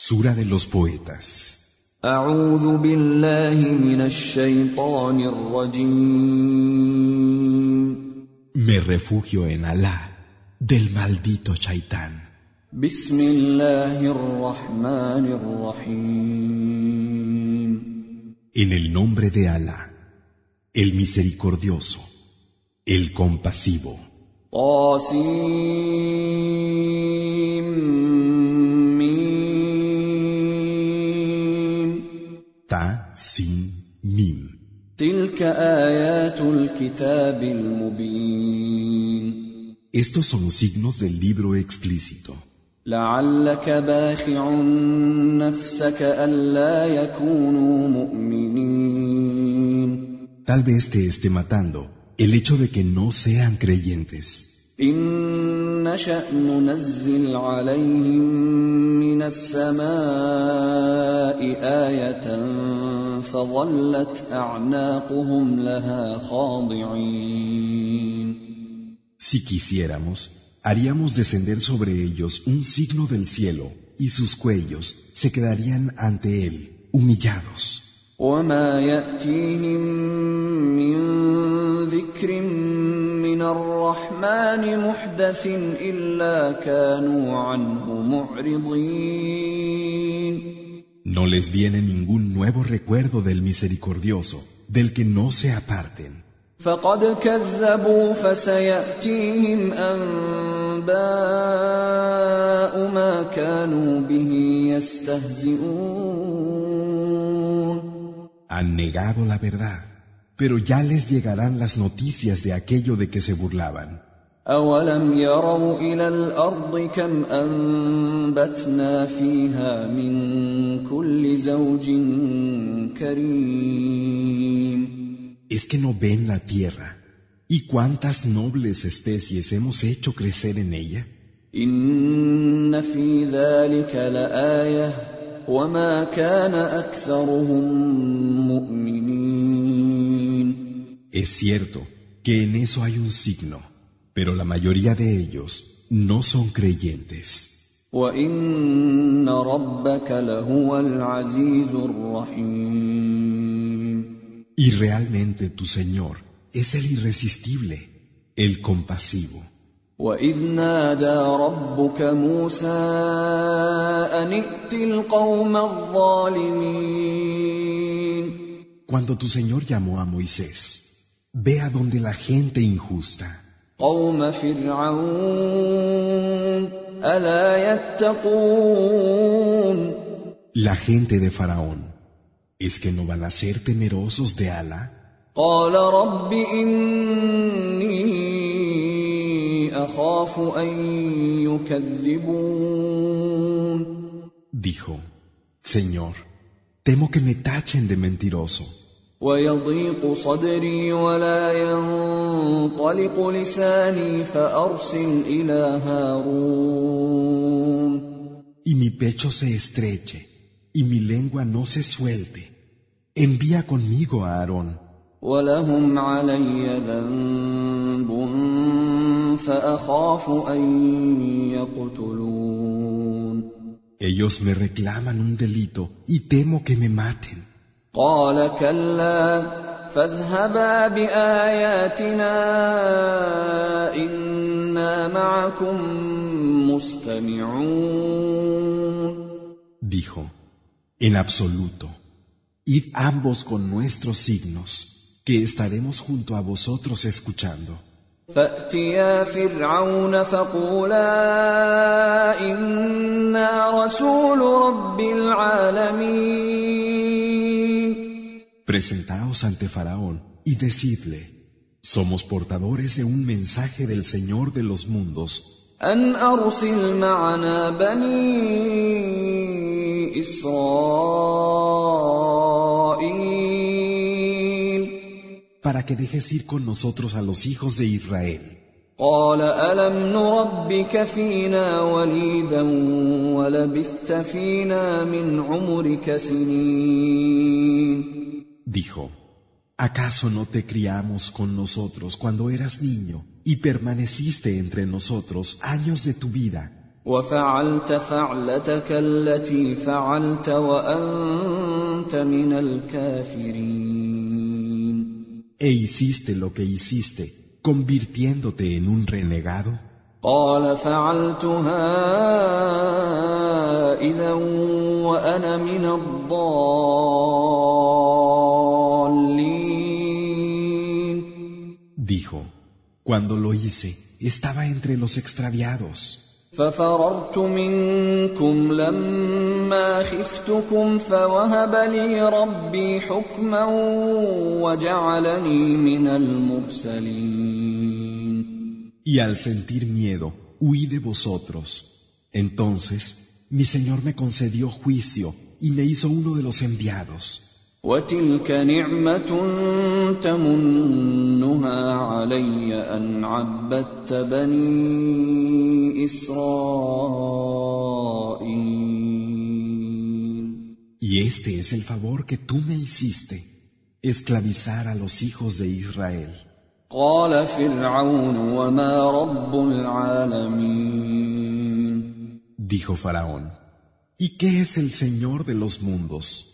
Sura de los poetas. Me refugio en Alá del maldito Shaitán. En el nombre de Alá, el misericordioso, el compasivo. Estos son los signos del libro explícito. Tal vez te esté matando el hecho de que no sean creyentes. إن نشأ ننزل عليهم من السماء آية فظلت أعناقهم لها خاضعين Si quisiéramos, haríamos descender sobre ellos un signo del cielo y sus cuellos se quedarían ante él, humillados. وما يأتيهم من ذكر من الرحمن محدث إلا كانوا عنه معرضين No les viene ningún nuevo recuerdo del misericordioso, del que no se aparten. فقد كذبوا فسيأتيهم أنباء ما كانوا به يستهزئون Han negado la verdad, pero ya les llegarán las noticias de aquello de que se burlaban. أولم يروا إلى الأرض كم أنبتنا فيها من كل زوج كريم ¿Es que no ven la tierra? ¿Y cuántas nobles especies hemos hecho crecer en ella? إن في ذلك لآية وما كان أكثرهم مؤمنين Es cierto que en eso hay un signo, pero la mayoría de ellos no son creyentes. وإن ربك لهو العزيز الرحيم Y realmente tu Señor es el irresistible, el compasivo. وإذ نادى ربك موسى أن ائت القوم الظالمين Cuando tu Señor llamó a Moisés, ve a donde la gente injusta, قوم فرعون ألا يتقون la gente de Faraón, ¿es que no van a ser temerosos de Alá? قال رب إني أخاف أن يكذبون Dijo, Señor, temo que me tachen de mentiroso. ويضيق صدري ولا ينطلق لساني فأرسل إلى هارون y mi pecho se estreche, y mi lengua no se suelte. Envía conmigo a Aarón, ولهم علي ذنب فأخاف أن يقتلون Ellos me reclaman un delito y temo que me maten. قال كلا فاذهبا بآياتنا إنا معكم مستمعون dijo, en absoluto, id ambos con nuestros signos, que estaremos junto a vosotros escuchando. فأتيا فرعون فقولا إنا رسول رب العالمين Presentaos ante Faraón y decidle, somos portadores de un mensaje del Señor de los mundos, أن أرسل معنا بني إسرائيل para que dejes ir con nosotros a los hijos de Israel. قال ألم نربك فينا وليدا ولبثت فينا من عمرك سنين Dijo, ¿acaso no te criamos con nosotros cuando eras niño y permaneciste entre nosotros años de tu vida? وفعلت فعلتك التي فعلت وانت من الكافرين E hiciste lo que hiciste, convirtiéndote en un renegado. قال فعلتها اذا وانا من الضالين cuando lo hice, estaba entre los extraviados. ففررت منكم لما خفتكم فوهب لي ربي حكما وجعلني من المرسلين Y al sentir miedo, huí de vosotros. Entonces, mi Señor me concedió juicio y me hizo uno de los enviados. وتلك نعمة تمنها علي أن عبدت بني إسرائيل Y este es el favor que tú me hiciste, esclavizar a los hijos de Israel. قال فرعون وما رب العالمين Dijo Faraón, ¿y qué es el Señor de los mundos?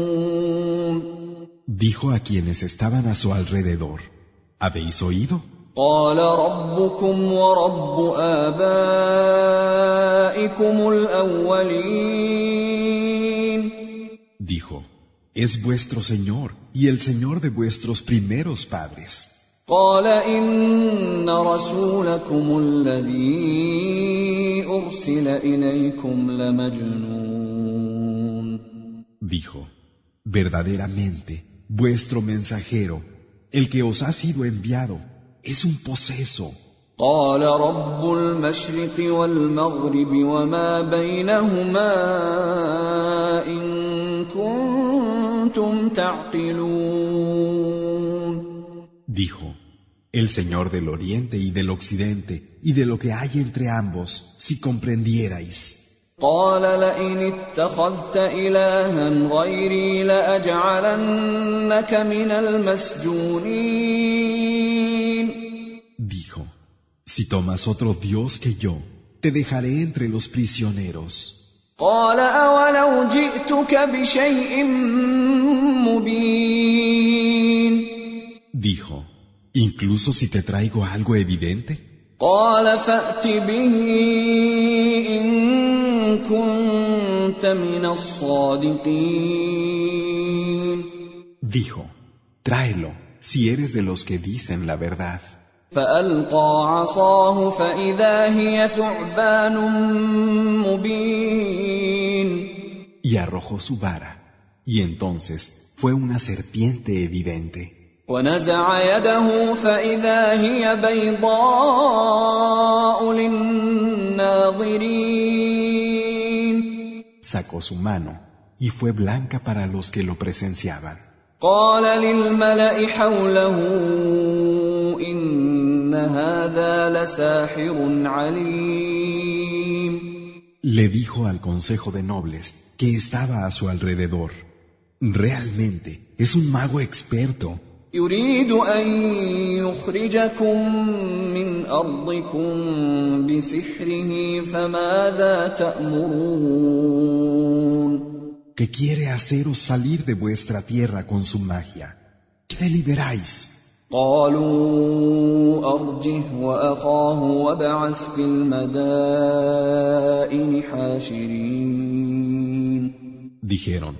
Dijo a quienes estaban a su alrededor, ¿habéis oído? قال ربكم ورب آبائكم الأولين Dijo, es vuestro Señor y el Señor de vuestros primeros padres. قال إن رسولكم الذي أرسل إليكم لمجنون Dijo, verdaderamente, vuestro mensajero, el que os ha sido enviado, es un poseso. قال رب المشرق والمغرب وما بينهما إن كنتم تعقلون Dijo, el Señor del Oriente y del Occidente, y de lo que hay entre ambos, si comprendierais. قال لئن اتخذت إلها غيري لأجعلنك من المسجونين Dijo, si tomas otro Dios que yo, te dejaré entre los prisioneros. قال أولو جئتك بشيء مبين Dijo, incluso si te traigo algo evidente. قال فأت به إن كنت من الصادقين Dijo, tráelo, si eres de los que dicen la verdad. فألقى عصاه فإذا هي ثعبان مبين Y arrojó su vara, y entonces fue una serpiente evidente. ونزع يده فإذا هي بيضاء للناظرين Sacó su mano, y fue blanca para los que lo presenciaban. قال للملأ حوله إن هذا لساحر عليم Le dijo al consejo de nobles que estaba a su alrededor, realmente es un mago experto. يريد أن يخرجكم من أرضكم بسحره فماذا تأمرون que quiere haceros salir de vuestra tierra con su magia. ¿Qué deliberáis? قالوا أرجه وأخاه وابعث في المدائن حاشرين Dijeron,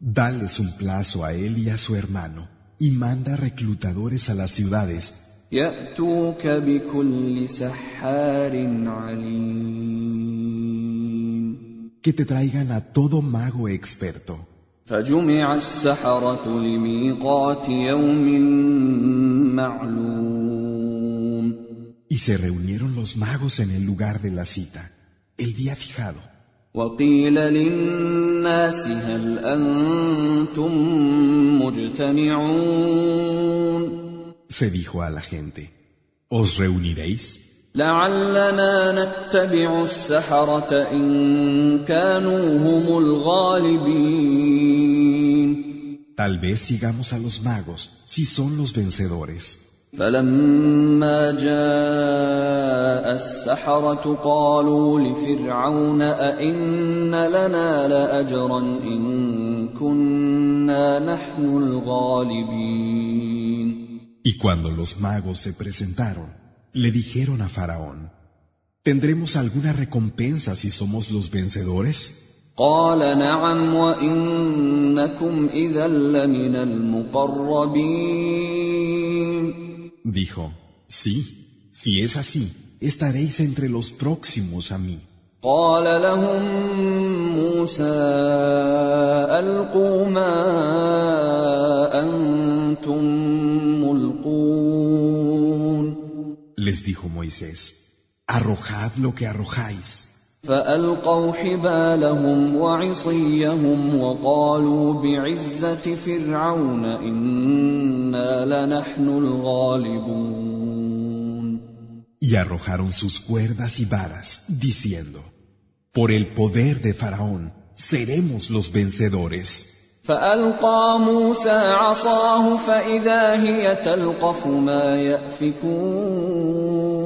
dales un plazo a él y a su hermano, y manda reclutadores a las ciudades que te traigan a todo mago experto. Y se reunieron los magos en el lugar de la cita, el día fijado. وقيل للناس الناس هل أنتم مجتمعون Se dijo a la gente, ¿os reuniréis? لعلنا نتبع السحرة إن كانوا هم الغالبين Tal vez sigamos a los magos, si son los vencedores. فلما جاء السحرة قالوا لفرعون أئن لنا لأجرا إن كنا نحن الغالبين Y cuando los magos se presentaron, le dijeron a Faraón, ¿tendremos alguna recompensa si somos los vencedores? قال نعم وإنكم إذا لمن المقربين Dijo, sí, si es así, estaréis entre los próximos a mí. قال لهم موسى القوا ما انتم ملقون Les dijo Moisés, arrojad lo que arrojáis. فألقوا حبالهم وعصيهم وقالوا بعزة فرعون إنا لنحن الغالبون Y arrojaron sus cuerdas y varas, diciendo, Por el poder de Faraón, seremos los vencedores. فألقى موسى عصاه فإذا هي تلقف ما يأفكون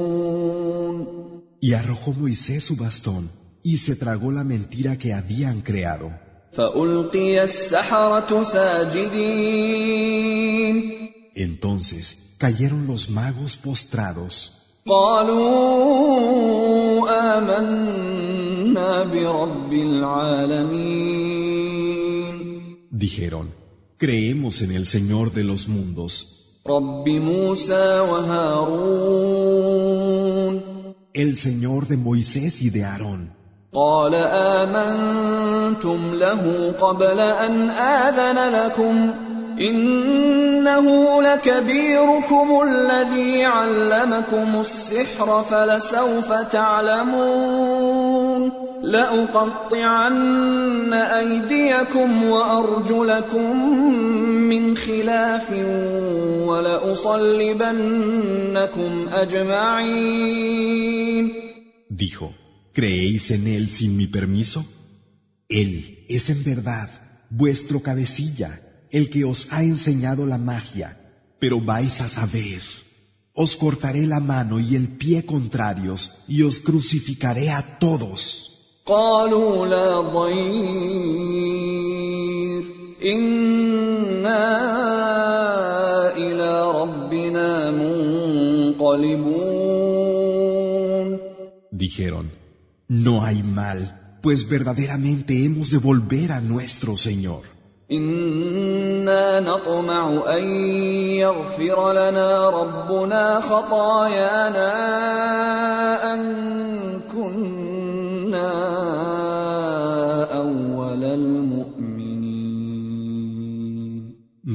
Y arrojó Moisés su bastón y se tragó la mentira que habían creado. Entonces cayeron los magos postrados. Dijeron, creemos en el Señor de los mundos. El Señor de Moisés y de Aarón. قال آمنتم له قبل أن آذن لكم إنه لكبيركم الذي علمكم السحر فلسوف تعلمون لأقطعن أيديكم وأرجلكم من خلاف Dijo, ¿creéis en Él sin mi permiso? Él es en verdad vuestro cabecilla, el que os ha enseñado la magia, pero vais a saber. Os cortaré la mano y el pie contrarios y os crucificaré a todos. قالوا لا ضير انا الى ربنا منقلبون Dijeron, no hay mal, pues verdaderamente hemos de volver a nuestro Señor. انا نطمع ان يغفر لنا ربنا خطايانا ان كنا اول المؤمنين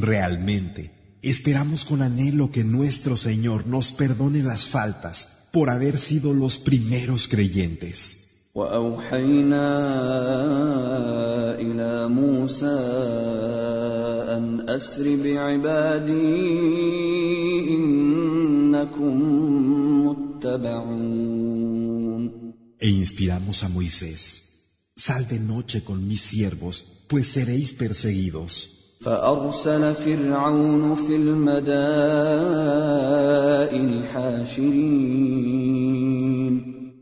Realmente, esperamos con anhelo que nuestro Señor nos perdone las faltas por haber sido los primeros creyentes. واوحينا الى موسى ان اسر بعبادي انكم متبعون E inspiramos a Moisés, sal de noche con mis siervos, pues seréis perseguidos. فارسل فرعون في المدائن حاشرين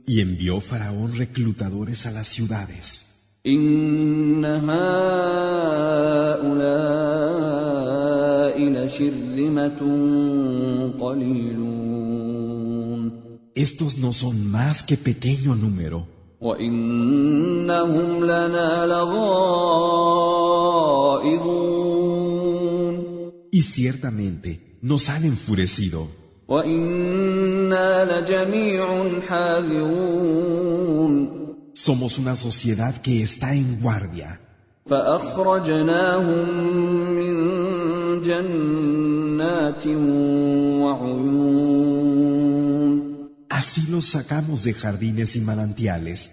Y envió Faraón reclutadores a las ciudades. ان هؤلاء لشرذمه قليلون Estos no son más que pequeño número, وانهم لنا لغائظون y ciertamente nos han enfurecido. Somos una sociedad que está en guardia. Así los sacamos de jardines y manantiales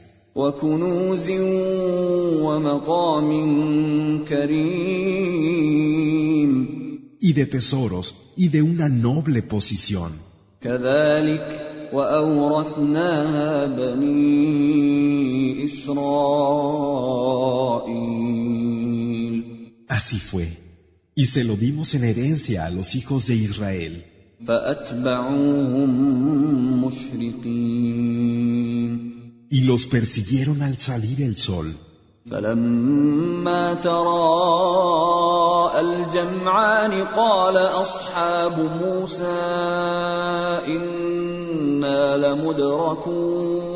y de tesoros y de una noble posición. Así fue, y se lo dimos en herencia a los hijos de Israel. Y los persiguieron al salir el sol. فلما تراءى الجمعان قال اصحاب موسى انا لمدركون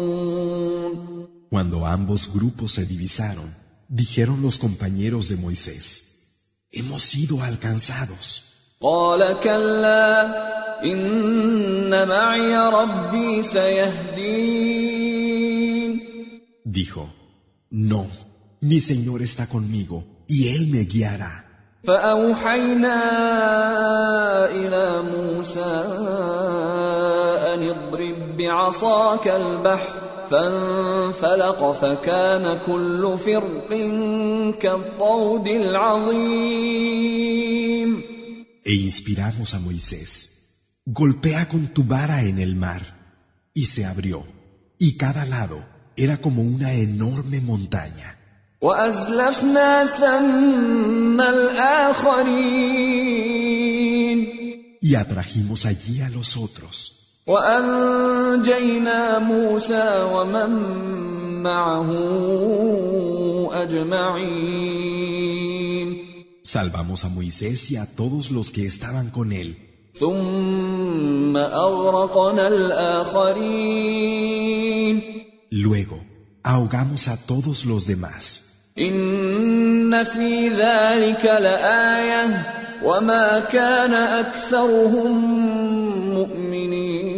Cuando ambos grupos se divisaron, dijeron los compañeros de Moisés, hemos sido alcanzados. قال كلا ان معي ربي سيهدين Dijo, no, mi Señor está conmigo y Él me guiará. فاوحينا إلى موسى ان اضرب بعصاك البحر فانفلق فكان كل فرق كالطود العظيم E inspiramos a Moisés, golpea con tu vara en el mar, y se abrió, y cada lado era como una enorme montaña. وازلفنا ثم الاخرين Y atrajimos allí a los otros, وانجينا موسى ومن معه اجمعين salvamos a Moisés y a todos los que estaban con él, ثم اغرقنا الاخرين luego ahogamos a todos los demás. ان في ذلك لايه وما كان اكثرهم مؤمنين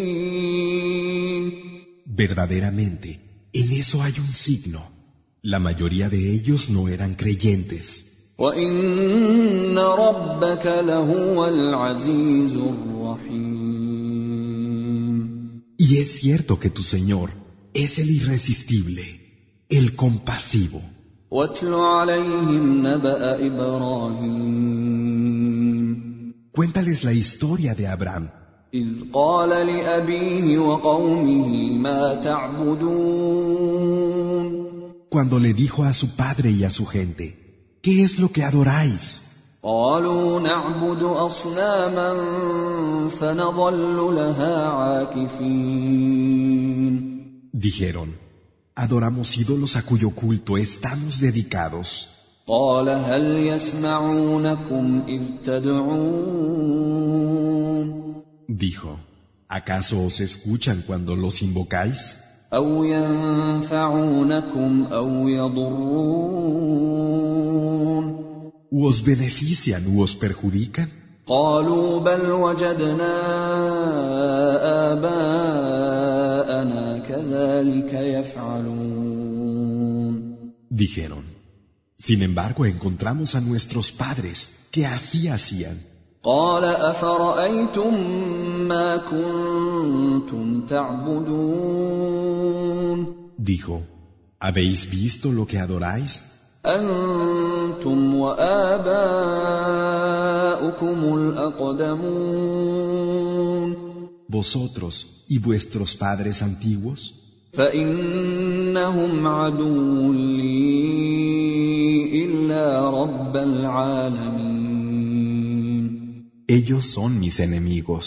Verdaderamente, en eso hay un signo. La mayoría de ellos no eran creyentes. وان ربك لهو العزيز الرحيم Y es cierto que tu Señor es el irresistible, el compasivo. واتل عليهم نبا ابراهيم Cuéntales la historia de Abraham, اذ قال لابيه وقومه ما تعبدون cuando le dijo a su padre y a su gente, ¿qué es lo que adoráis? قالوا نعبد اصناما فنظل لها عاكفين Dijeron, adoramos ídolos a cuyo culto estamos dedicados. قال هل يسمعونكم اذ تدعون Dijo, ¿acaso os escuchan cuando los invocáis? او ينفعونكم او يضرون ¿U os benefician u os perjudican? قالوا بل وجدنا اباءنا كذلك يفعلون Dijeron, sin embargo encontramos a nuestros padres que así hacían. قال افرايتم ما كنتم تعبدون Dijo, ¿habéis visto lo que adoráis? انتم واباؤكم الاقدمون Vosotros y vuestros padres antiguos, فانهم عدو لي الا رب العالمين ellos son mis enemigos,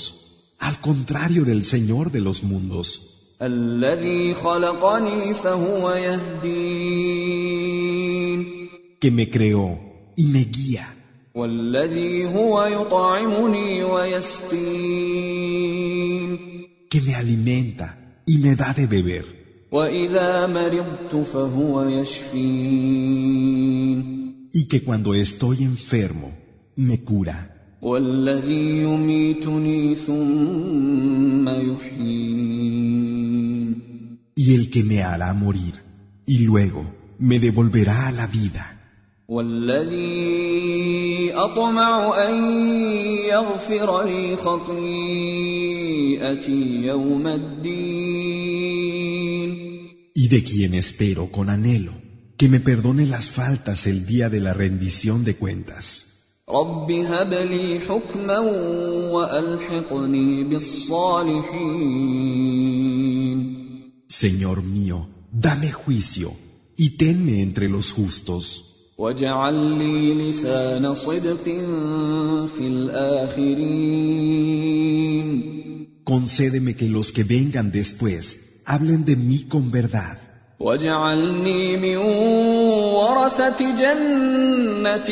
al contrario del Señor de los mundos, الذي خلقني فهو يهدين que me creó y me guía, والذي هو يطعمني ويسقين que me alimenta y me da de beber, واذا مرضت فهو يشفين y que cuando estoy enfermo me cura, والذي يميتني ثم يحيين y el que me hará morir, y luego me devolverá a la vida, والذي اطمع ان يغفر لي خطيئتي يوم الدين y de quien espero con anhelo que me perdone las faltas el día de la rendición de cuentas. Señor mío, dame juicio y tenme entre los justos. Concédeme que los que vengan después hablen de mí con verdad. واجعلني من ورثة جنة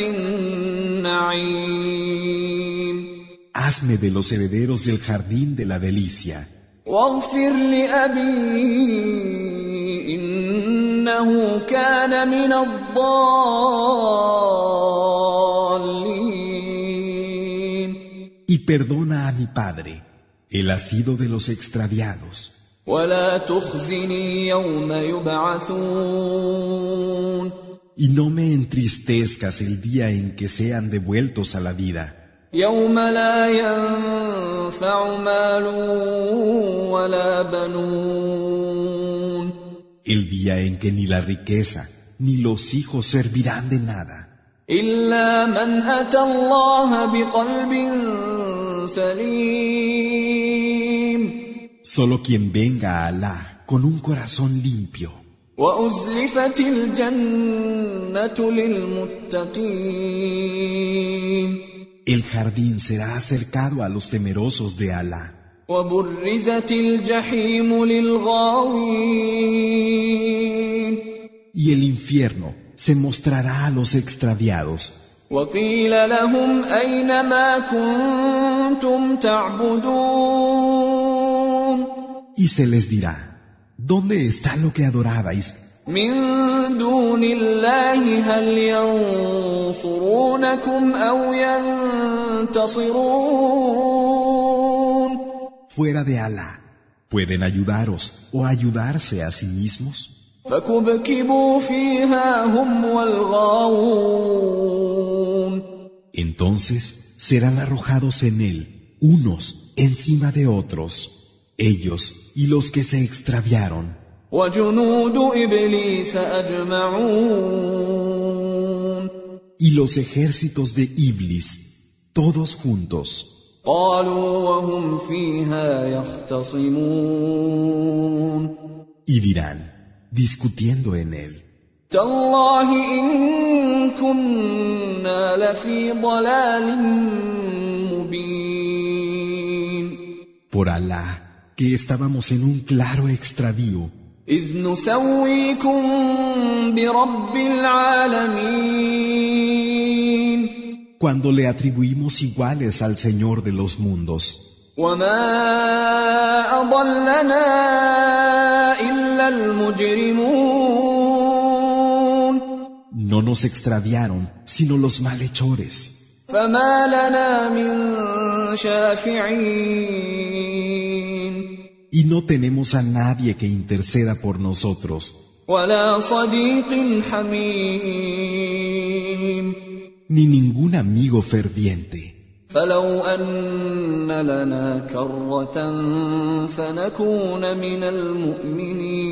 النعيم Hazme de los herederos del jardín de la delicia. واغفر لأبي إنه كان من الضالين Y perdona a mi padre. Él ha sido de los extraviados. ولا تخزني يوم يبعثون Y no me entristezcas el día en que sean devueltos a la vida. يوم لا ينفع مال ولا بنون El día en que ni la riqueza ni los hijos servirán de nada. إلا من أتى الله بقلب سليم Solo quien venga a Alá con un corazón limpio وأزلفت الجنة للمتقين El jardín será acercado a los temerosos de Alá وبرزت الجحيم للغاوين y el infierno se mostrará a los extraviados وقيل لهم أين ما كنتم تعبدون Y se les dirá, ¿dónde está lo que adorabais? Fuera de Alá, ¿pueden ayudaros o ayudarse a sí mismos? Entonces serán arrojados en él, unos encima de otros ellos y los que se extraviaron, وجنود إبليس أجمعون y los ejércitos de Iblis, todos juntos. قالوا وهم فيها يختصمون Y dirán, discutiendo en él, تالله إن كنا لفي ضلال مبين por Alá, que estábamos en un claro extravío, إذ نسويكم برب العالمين cuando le atribuimos iguales al Señor de los mundos. وما أضلنا إلا المجرمون No nos extraviaron, sino los malhechores. فما لنا من شافعين Y no tenemos a nadie que interceda por nosotros, ولا صديق حميم ni ningún amigo ferviente. فلو أن لنا كرة فنكون من المؤمنين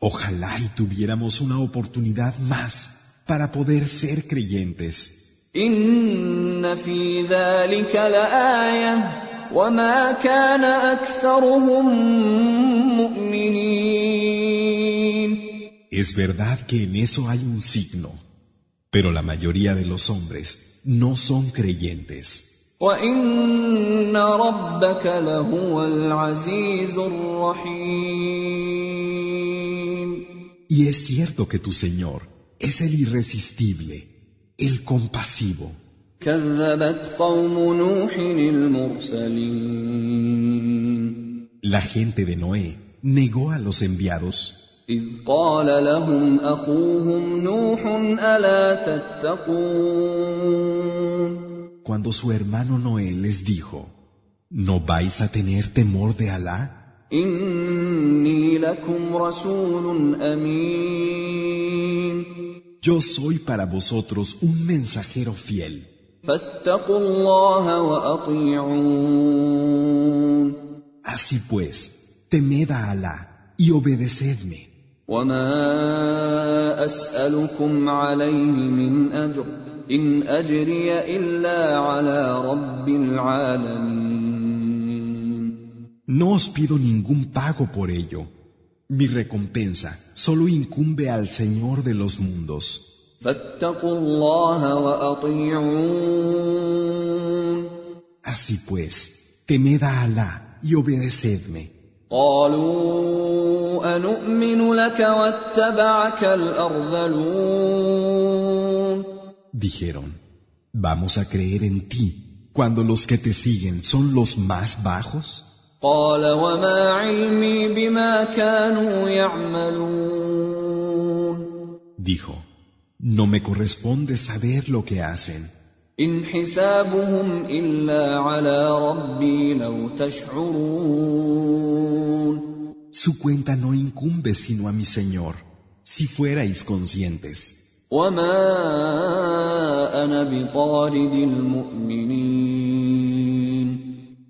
Ojalá y tuviéramos una oportunidad más para poder ser creyentes. إن في ذلك لآية وما كان أكثرهم مؤمنين Es verdad que en eso hay un signo, pero la mayoría de los hombres no son creyentes. وإن ربك لهو العزيز الرحيم Y es cierto que tu Señor es el irresistible, el compasivo. La gente de Noé negó a los enviados. Cuando su hermano Noé les dijo, ¿no vais a tener temor de Alá? Yo soy para vosotros un mensajero fiel. فاتقوا الله وأطيعون Así pues, temed a Alá y obedecedme. وما اسالكم عليه من اجر ان اجري الا على رب العالمين No os pido ningún pago por ello. Mi recompensa solo incumbe al Señor de los mundos. Así pues, temed a Alá y obedecedme. Dijeron, ¿vamos a creer en ti cuando los que te siguen son los más bajos? Dijo, no me corresponde saber lo que hacen. Su cuenta no incumbe sino a mi Señor, si fuerais conscientes.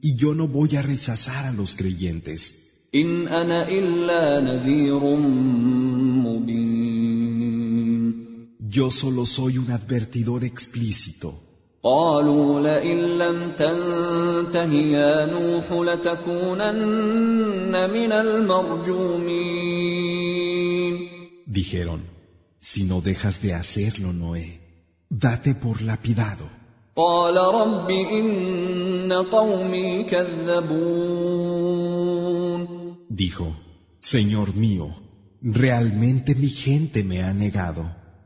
Y yo no voy a rechazar a los creyentes. Yo solo soy un advertidor explícito. قالوا لئن لم تنته يا نوح لتكونن من المرجومين Dijeron, si no dejas de hacerlo, Noé, date por lapidado. قال رب ان قومي كذبون Dijo, Señor mío, realmente mi gente me ha negado.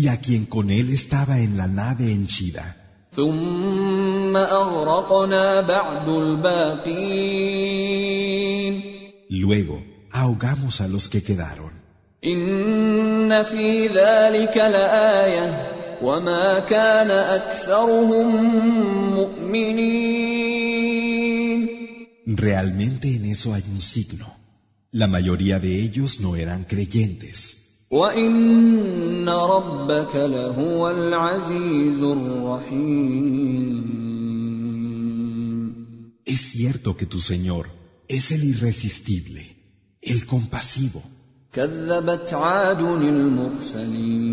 y a quien con él estaba en la nave henchida. Luego ahogamos a los que quedaron. Realmente en eso hay un signo. La mayoría de ellos no eran creyentes. وان ربك لهو العزيز الرحيم Es cierto que tu Señor es el irresistible, el compasivo. كذبت عاد المرسلين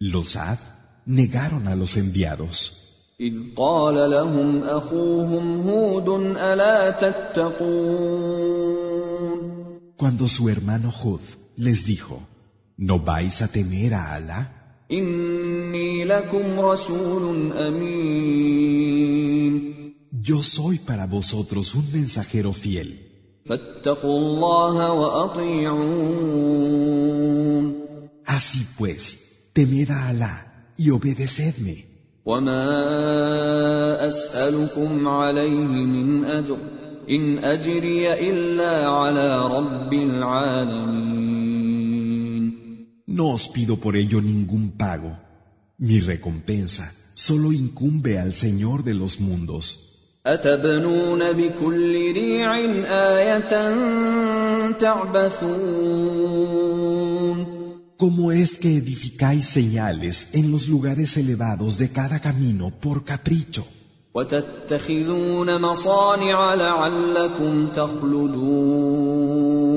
Los Ad negaron a los enviados. اذ قال لهم اخوهم هود الا تتقون Cuando su hermano Hud les dijo, ¿no vais a temer a Alá? اني لكم رسول امين Yo soy para vosotros un mensajero fiel. فاتقوا الله واطيعون Así pues, temed a Alá y obedecedme. وما اسالكم عليه من اجر ان اجري الا على رب العالمين No os pido por ello ningún pago. Mi recompensa solo incumbe al Señor de los mundos. اتبنون بكل ريع ايه تعبثون ¿Cómo es que edificáis señales en los lugares elevados de cada camino por capricho? وتتخذون مصانع لعلكم تخلدون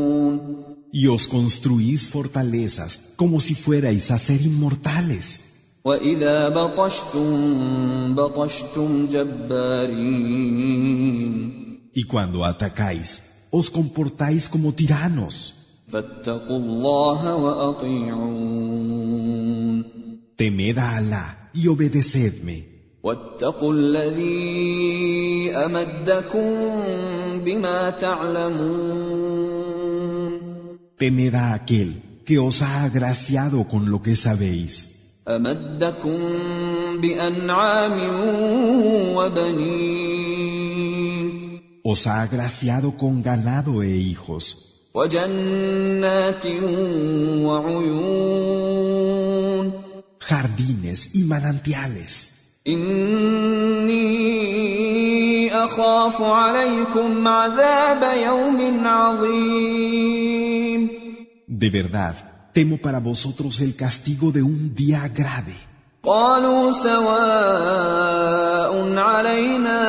Y os construís fortalezas como si fuerais a ser inmortales. واذا بطشتم بطشتم جبارين Y cuando atacáis, os comportáis como tiranos. فاتقوا الله واطيعون Temed a Alá y obedecedme. واتقوا الذي امدكم بما تعلمون Temed a aquel que os ha agraciado con lo que sabéis. امدكم بانعام وبنين Os ha agraciado con ganado e hijos. وجنات وعيون jardines y manantiales. إني أخاف عليكم عذاب يوم عظيم De verdad, temo para vosotros el castigo de un día grave. قالوا سواء علينا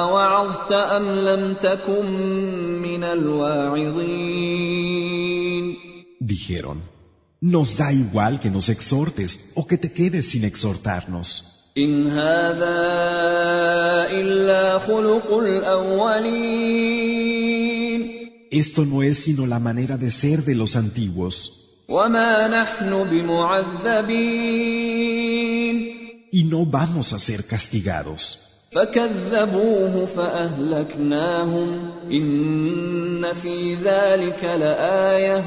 أوعظت أم لم تكن من الواعظين Dijeron, nos da igual que nos exhortes o que te quedes sin exhortarnos. إن هذا إلا خلق الأولين Esto no es sino la manera de ser de los antiguos, وما نحن بمعذبين y no vamos a ser castigados. فكذبوه فأهلكناهم إن في ذلك لآية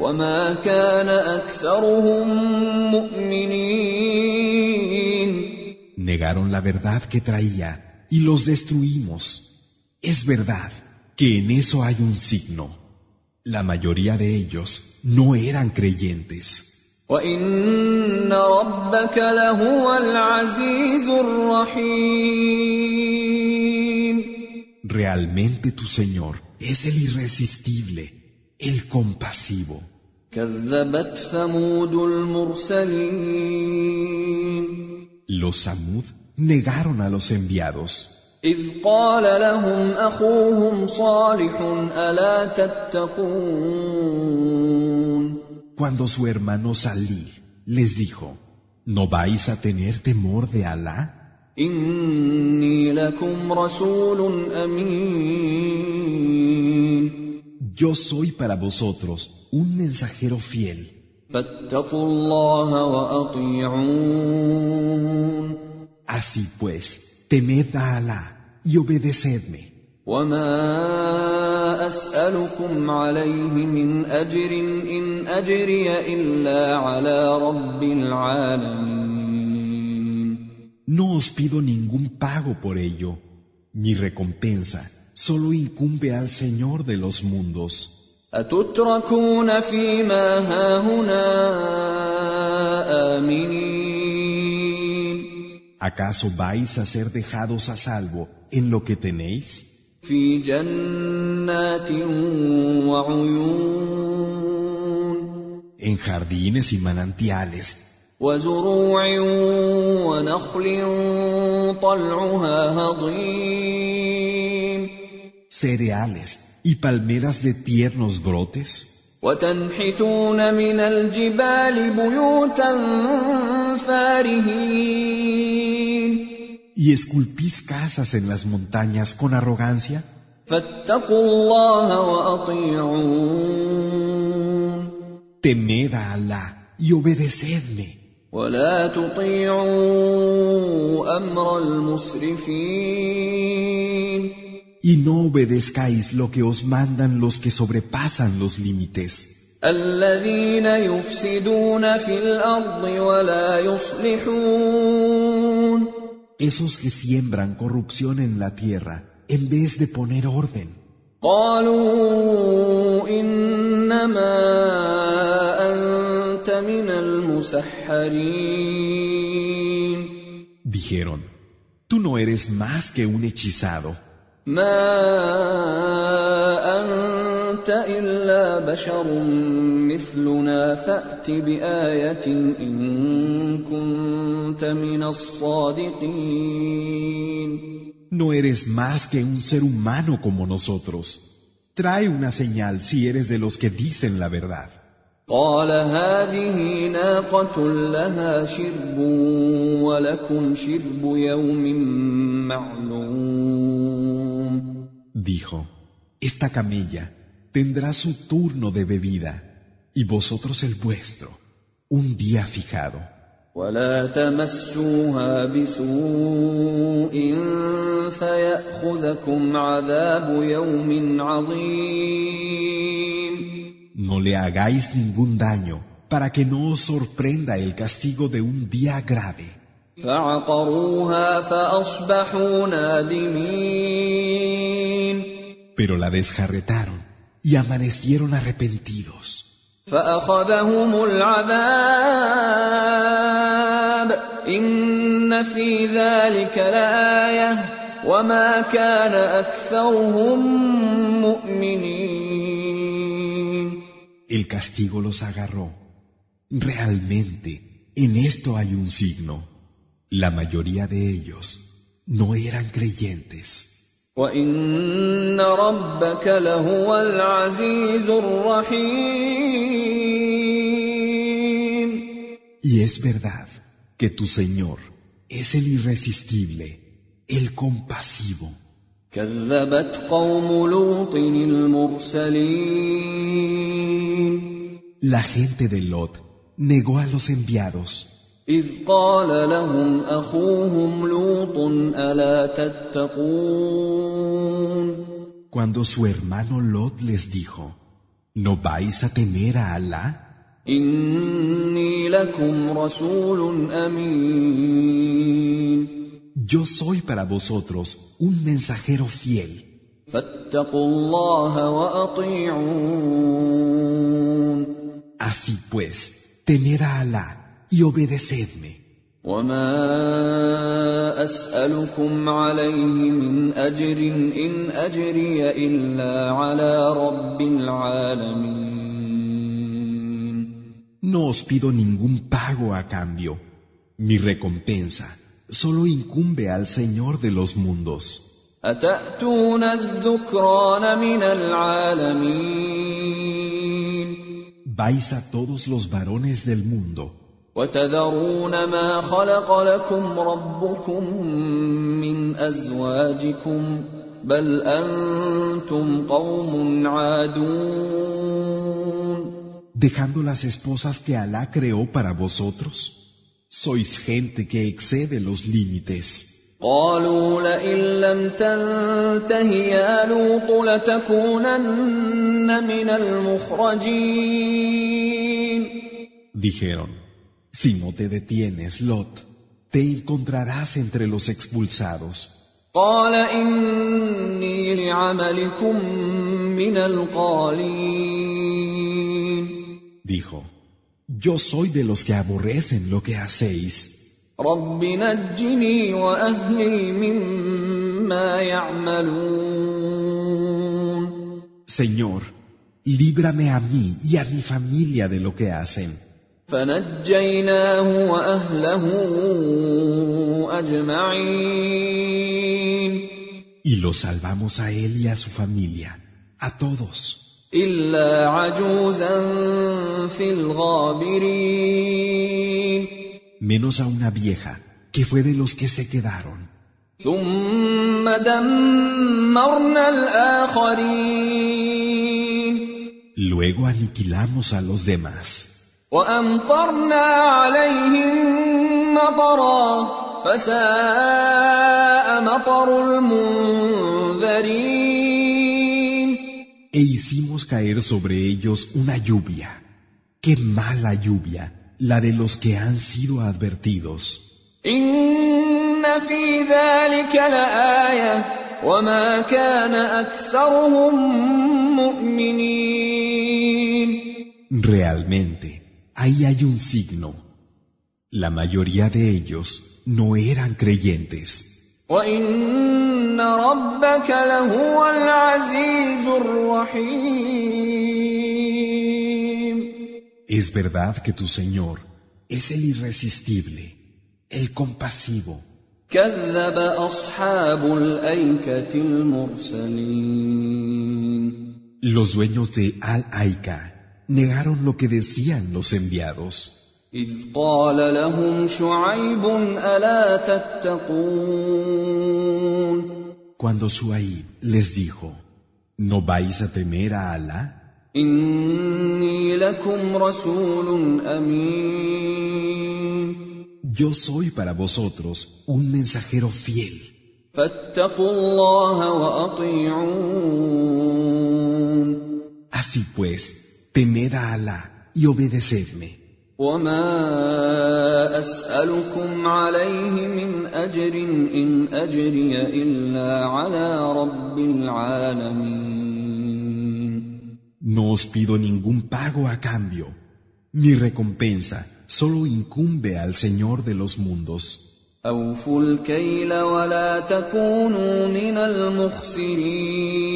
وما كان أكثرهم مؤمنين Negaron la verdad que traía y los destruimos. Es verdad que en eso hay un signo. La mayoría de ellos no eran creyentes. Realmente tu Señor es el irresistible, el compasivo. Los Samud negaron a los enviados. إذ قال لهم أخوهم صالح ألا تتقون Cuando su hermano Salih les dijo, ¿no vais a tener temor de Alá? إني لكم رسول أمين Yo soy para vosotros un mensajero fiel. فاتقوا الله وأطيعون Así pues, temed a Alá y obedecedme. وما أسألكم عليه من أجر إن أجري إلا على رب العالمين No os pido ningún pago por ello. Mi recompensa solo incumbe al Señor de los mundos. أتتركون فيما هاهنا آمنين ¿Acaso vais a ser dejados a salvo en lo que tenéis? En jardines y manantiales. Cereales y palmeras de tiernos brotes. وتنحتون من الجبال بيوتا فارهين y esculpís casas en las montañas con arrogancia. فاتقوا الله وأطيعون Temed a Alá y obedecedme. ولا تطيعوا أمر المسرفين Y no obedezcáis lo que os mandan los que sobrepasan los límites, الذين يفسدون في الارض ولا يصلحون esos que siembran corrupción en la tierra en vez de poner orden. قالوا انما انت من المسحرين Dijeron, tú no eres más que un hechizado, ما انت الا بشر مثلنا فات بايه ان كنت من الصادقين no eres más que un ser humano como nosotros. Trae una señal si eres de los que dicen la verdad. قال هذه ناقه لها شرب ولكم شرب يوم معلوم Dijo, esta camella tendrá su turno de bebida y vosotros el vuestro, un día fijado. ولا تمسوها بسوء فياخذكم عذاب يوم عظيم No le hagáis ningún daño para que no os sorprenda el castigo de un día grave. فعقروها فاصبحوا نادمين Pero la desjarretaron y amanecieron arrepentidos. فأخذهم العذاب إن في ذلك لآية وما كان أكثرهم مؤمنين El castigo los agarró. Realmente, en esto hay un signo. La mayoría de ellos no eran creyentes. وان ربك لهو العزيز الرحيم Y es verdad que tu Señor es el irresistible, el compasivo. كذبت قوم لوط المرسلين La gente de Lot negó a los enviados إذ قال لهم أخوهم لوط ألا تتقون cuando su hermano Lot les dijo, ¿no vais a temer a Alá? إني لكم رسول أمين Yo soy para vosotros un mensajero fiel. فاتقوا الله وأطيعون Así pues, temer a Alá y obedecedme. وما اسالكم عليه من اجر ان اجري الا على رب العالمين No os pido ningún pago a cambio. Mi recompensa solo incumbe al Señor de los mundos. اتاتون الذكران من العالمين Vais a todos los varones del mundo وتذرون ما خلق لكم ربكم من أزواجكم بل أنتم قوم عادون dejando las esposas que Alá creó para vosotros. Sois gente que excede los límites. قالوا لئن لم تنته يا لوط لتكونن من المخرجين Dijeron, Si no te detienes, Lot, te encontrarás entre los expulsados. Dijo, yo soy de los que aborrecen lo que hacéis. Señor, líbrame a mí y a mi familia de lo que hacen. فنجيناه واهله اجمعين Y lo salvamos a él y a su familia, a todos, الا عجوزا في الغابرين menos a una vieja, que fue de los que se quedaron. ثم دمرنا الاخرين Luego aniquilamos a los demás. وامطرنا عليهم مطرا فساء مطر المنذرين E hicimos caer sobre ellos una lluvia. Qué mala lluvia, la de los que han sido advertidos. ان في ذلك لايه وما كان اكثرهم مؤمنين Realmente, ahí hay un signo. La mayoría de ellos no eran creyentes. Es verdad que tu Señor es el irresistible, el compasivo. Los dueños de Al-Aika negaron lo que decían los enviados. اذ قال لهم شعيب الا تتقون Cuando Suaib les dijo, ¿no vais a temer a Alá? اني لكم رسول امين Yo soy para vosotros un mensajero fiel. فاتقوا الله واطيعون Así pues, temed a Alá y obedecedme. وما اسالكم عليه من اجر ان اجري الا على رب العالمين No os pido ningún pago a cambio. Mi recompensa solo incumbe al Señor de los mundos. أوفوا الكيل ولا تكونوا من المخسرين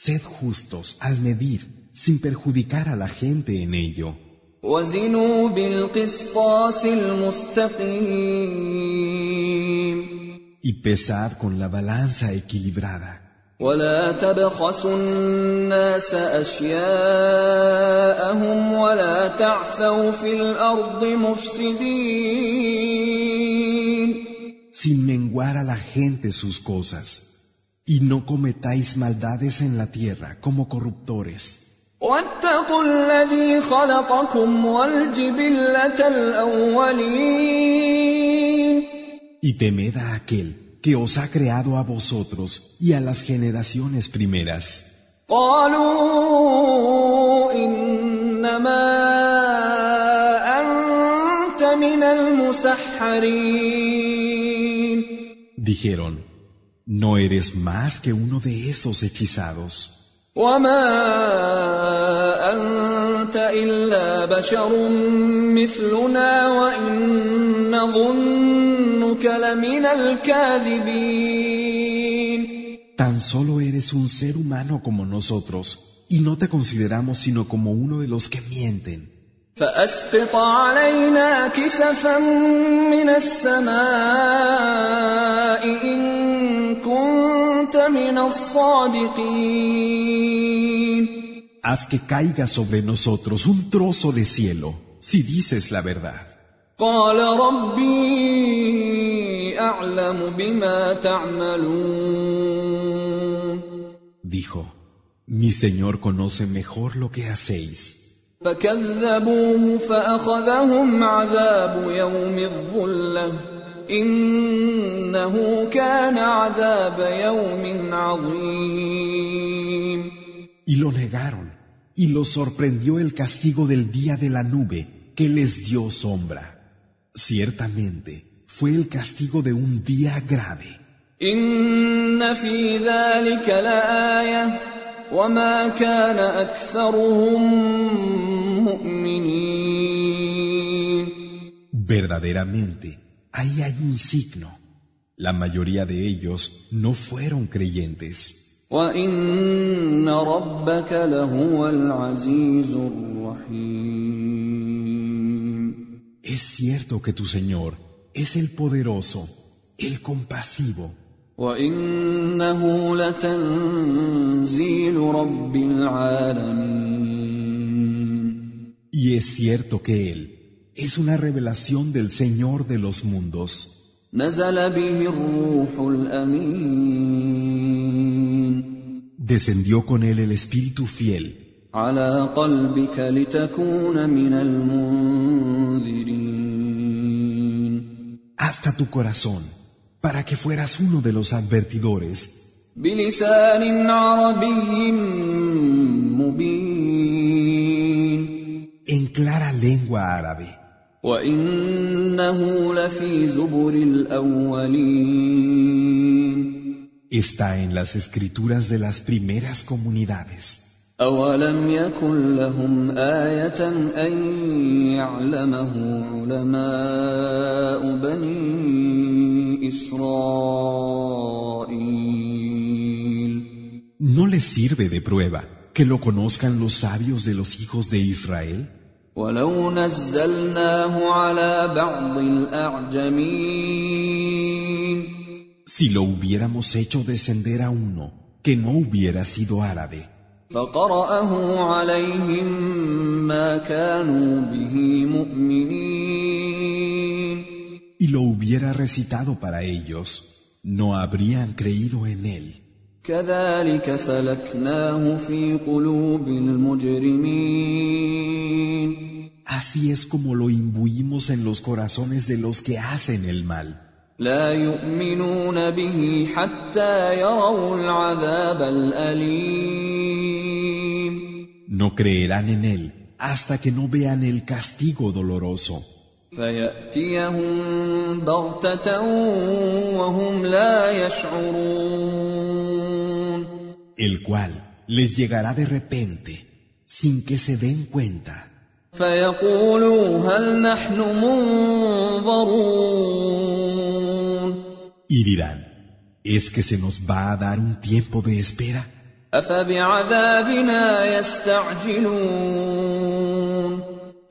Sed justos al medir, sin perjudicar a la gente en ello. وزنوا بالقسطاس المستقيم Y pesad con la balanza equilibrada. ولا تبخسوا الناس اشياءهم ولا تعثوا في الارض مفسدين sin menguar a la gente sus cosas, y no cometáis maldades en la tierra como corruptores. Y temed a aquel que os ha creado a vosotros y a las generaciones primeras. Dijeron, no eres más que uno de esos hechizados. وما أنت إلا بشر مثلنا وإن نظنك لمن الكاذبين Tan solo eres un ser humano como nosotros, y no te consideramos sino como uno de los que mienten. فأسقط علينا كسفا من السماء إن كنت من الصادقين Haz que caiga sobre nosotros un trozo de cielo, si dices la verdad. قال ربي أعلم بما تعملون Dijo, mi Señor conoce mejor lo que hacéis. فكذبوه فأخذهم عذاب يوم الظلة Y lo negaron, y los sorprendió el castigo del día de la nube que les dio sombra. Ciertamente fue el castigo de un día grave. Verdaderamente, ahí hay un signo. La mayoría de ellos no fueron creyentes. Es cierto que tu Señor es el poderoso, el compasivo. Y es cierto que Él es una revelación del Señor de los mundos. Descendió con él el Espíritu fiel hasta tu corazón para que fueras uno de los advertidores. lengua árabe. وإنه لفي زبر الأولين Está en las escrituras de las primeras comunidades. أولم يكن لهم آية أن يعلمه علماء بني إسرائيل ¿No les sirve de prueba que lo conozcan los sabios de los hijos de Israel? ولو نزلناه على بعض الأعجمين Si lo hubiéramos hecho descender a uno que no hubiera sido árabe, فقرأه عليهم ما كانوا به مؤمنين y lo hubiera recitado para ellos, no habrían creído en él. Así es como lo imbuimos en los corazones de los que hacen el mal. No creerán en él hasta que no vean el castigo doloroso el cual les llegará de repente, sin que se den cuenta. Y dirán, ¿es que se nos va a dar un tiempo de espera?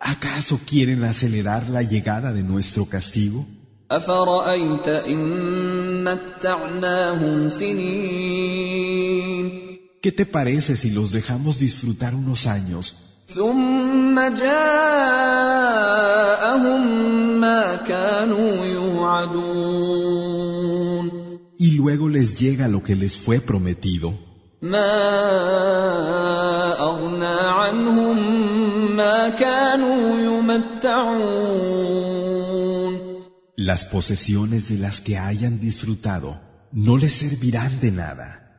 ¿Acaso quieren acelerar la llegada de nuestro castigo? ¿Qué te parece si los dejamos disfrutar unos años? Y luego les llega lo que les fue prometido. Las posesiones de las que hayan disfrutado no les servirán de nada.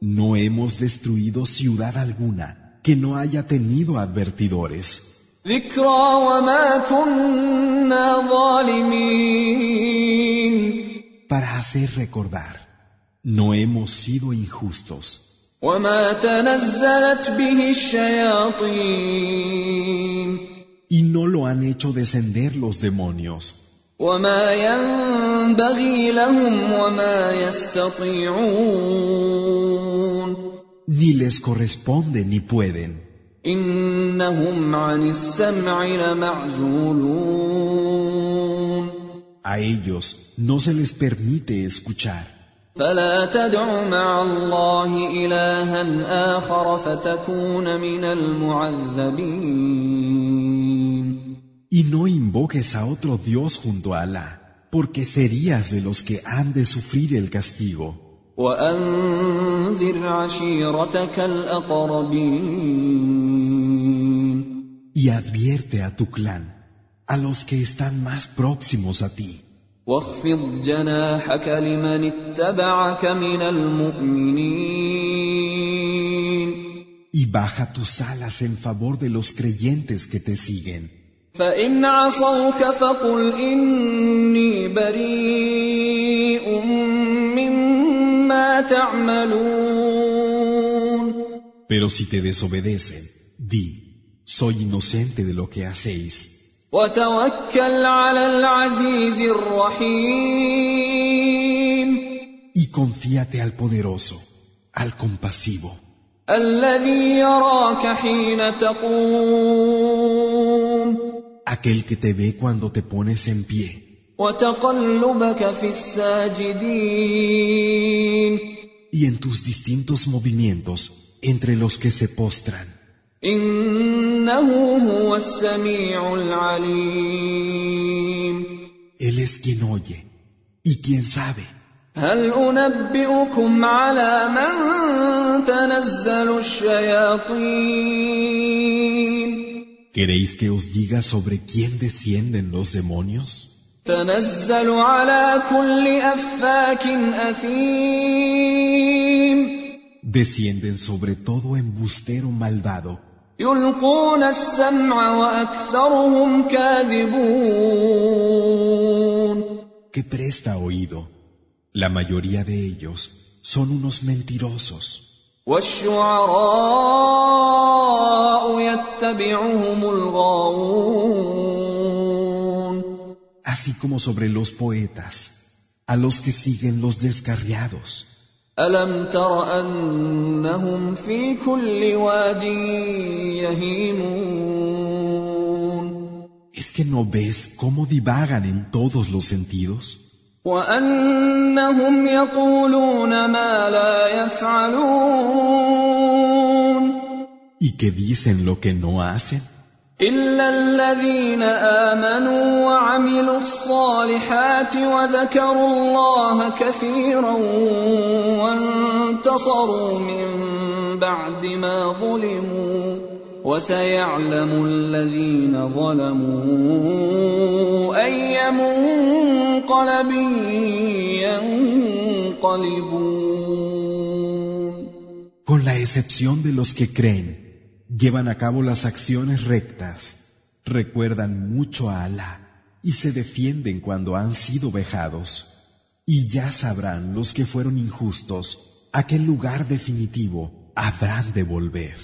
No hemos destruido ciudad alguna que no haya tenido advertidores. Para hacer recordar, no hemos sido injustos. Y no lo han hecho descender los demonios. Ni les corresponde ni pueden. A ellos no se les permite escuchar. فلا تدع مع الله إلها آخر فتكون من المعذبين Y no invoques a otro Dios junto a Alá, porque serías de los que han de sufrir el castigo. وأنذر عشيرتك الأقربين Y advierte a tu clan, a los que están más próximos a ti. واخفض جناحك لمن اتبعك من المؤمنين Y baja tus alas en favor de los creyentes que te siguen. فإن عصوك فقل إني بريء مما تعملون Pero si te desobedecen, di, soy inocente de lo que hacéis. Y confíate al poderoso, al compasivo. Aquel que te ve cuando te pones en pie. Y en tus distintos movimientos entre los que se postran. إنه هو السميع العليم Él es quien oye y quien sabe. هل أنبئكم على من تنزل الشياطين ¿Queréis que os diga sobre quién descienden los demonios? تنزل على كل أفاك أثيم Descienden sobre todo embustero malvado يلقون السمع واكثرهم كاذبون que presta oído. La mayoría de ellos son unos mentirosos. والشعراء يتبعهم الغاوون Así como sobre los poetas, a los que siguen los descarriados. ألم تر أنهم في كل واد يهيمون ¿Es que no ves cómo divagan en todos los sentidos? وأنهم يقولون ما لا يفعلون ¿Y que dicen lo que no hacen? إلا الذين آمنوا وعملوا الصالحات وذكروا الله كثيرا وانتصروا من بعد ما ظلموا وسيعلم الذين ظلموا أي منقلب ينقلبون. Con la excepción de los que creen, llevan a cabo las acciones rectas recuerdan mucho a Alá y se defienden cuando han sido vejados. Y ya sabrán los que fueron injustos a qué lugar definitivo habrán de volver.